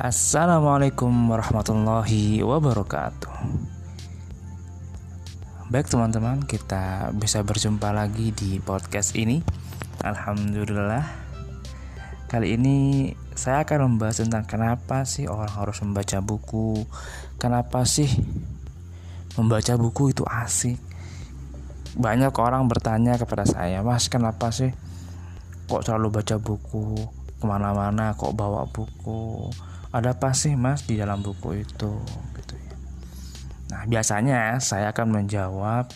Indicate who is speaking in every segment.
Speaker 1: Assalamualaikum warahmatullahi wabarakatuh. Baik teman-teman, kita bisa berjumpa lagi di podcast ini. Alhamdulillah. Kali ini saya akan membahas tentang kenapa sih orang harus membaca buku. Kenapa sih membaca buku itu asik? Banyak orang bertanya kepada saya, Mas kenapa sih kok selalu baca buku? Ke mana-mana kok bawa buku? Ada apa sih mas di dalam buku itu? Gitu ya. Nah biasanya saya akan menjawab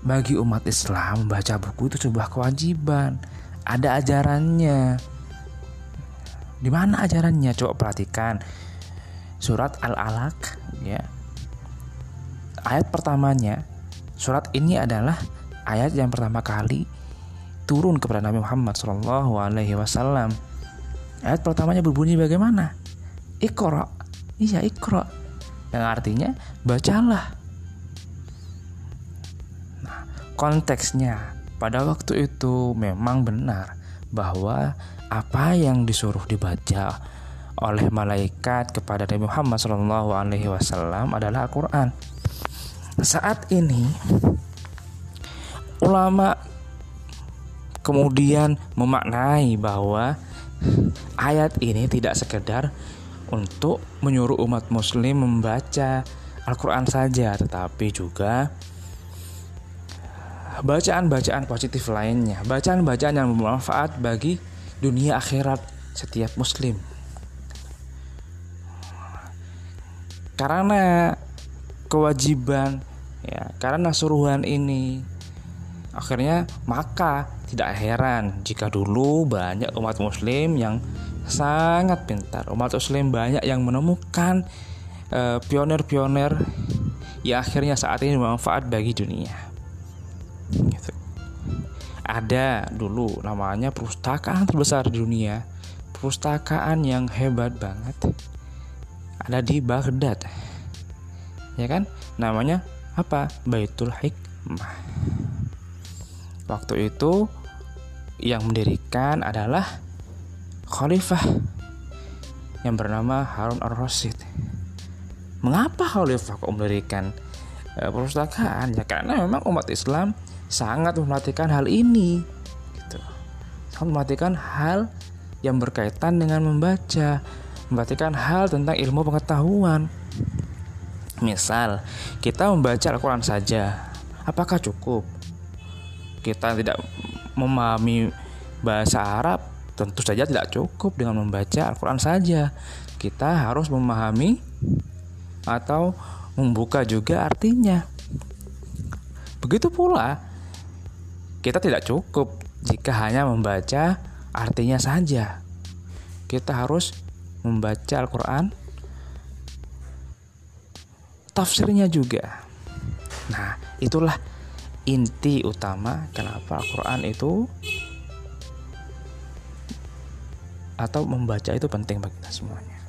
Speaker 1: bagi umat Islam membaca buku itu sebuah kewajiban. Ada ajarannya. Di mana ajarannya? Coba perhatikan surat Al-Alaq ya. Ayat pertamanya surat ini adalah ayat yang pertama kali turun kepada Nabi Muhammad Shallallahu Alaihi Wasallam. Ayat pertamanya berbunyi bagaimana? Ikro, iya ikro, yang artinya bacalah. Nah, konteksnya pada waktu itu memang benar bahwa apa yang disuruh dibaca oleh malaikat kepada Nabi Muhammad Wasallam adalah Al-Quran. Saat ini ulama kemudian memaknai bahwa ayat ini tidak sekedar untuk menyuruh umat muslim membaca Al-Quran saja tetapi juga bacaan-bacaan positif lainnya bacaan-bacaan yang bermanfaat bagi dunia akhirat setiap muslim. Karena kewajiban ya karena suruhan ini akhirnya maka tidak heran jika dulu banyak umat muslim yang sangat pintar. Umat muslim banyak yang menemukan pionir pionir-pionir yang akhirnya saat ini bermanfaat bagi dunia. Gitu. Ada dulu namanya perpustakaan terbesar di dunia, perpustakaan yang hebat banget. Ada di Baghdad. Ya kan? Namanya apa? Baitul Hikmah. Waktu itu yang mendirikan adalah khalifah yang bernama Harun al-Rasyid. Mengapa khalifah kok mendirikan e, perpustakaan? Ya karena memang umat Islam sangat memperhatikan hal ini. Gitu. Sangat memperhatikan hal yang berkaitan dengan membaca, memperhatikan hal tentang ilmu pengetahuan. Misal, kita membaca Al-Quran saja, apakah cukup? Kita tidak memahami bahasa Arab tentu saja tidak cukup dengan membaca Al-Quran saja. Kita harus memahami atau membuka juga artinya. Begitu pula, kita tidak cukup jika hanya membaca artinya saja. Kita harus membaca Al-Quran, tafsirnya juga. Nah, itulah inti utama kenapa Al-Quran itu atau membaca itu penting bagi kita semuanya.